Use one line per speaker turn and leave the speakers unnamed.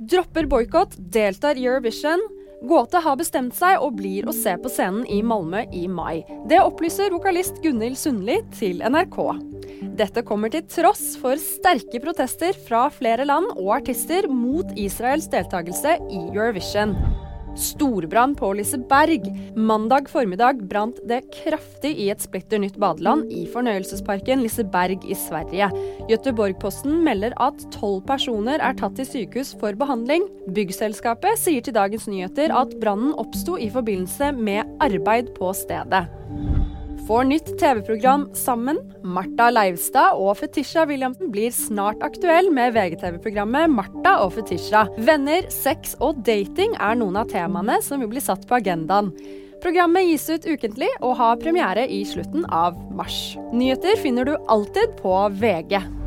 Dropper boikott, deltar Eurovision. Gåte har bestemt seg og blir å se på scenen i Malmö i mai. Det opplyser vokalist Gunhild Sundli til NRK. Dette kommer til tross for sterke protester fra flere land og artister mot Israels deltakelse i Eurovision. Storbrann på Liseberg. Mandag formiddag brant det kraftig i et splitter nytt badeland i fornøyelsesparken Liseberg i Sverige. Göteborg-posten melder at tolv personer er tatt til sykehus for behandling. Byggselskapet sier til Dagens Nyheter at brannen oppsto i forbindelse med arbeid på stedet får nytt TV-program sammen. Martha Leivstad og Fetisha Williamsen blir snart aktuell med VGTV-programmet Martha og Fetisha. Venner, sex og dating er noen av temaene som vil bli satt på agendaen. Programmet gis ut ukentlig og har premiere i slutten av mars. Nyheter finner du alltid på VG.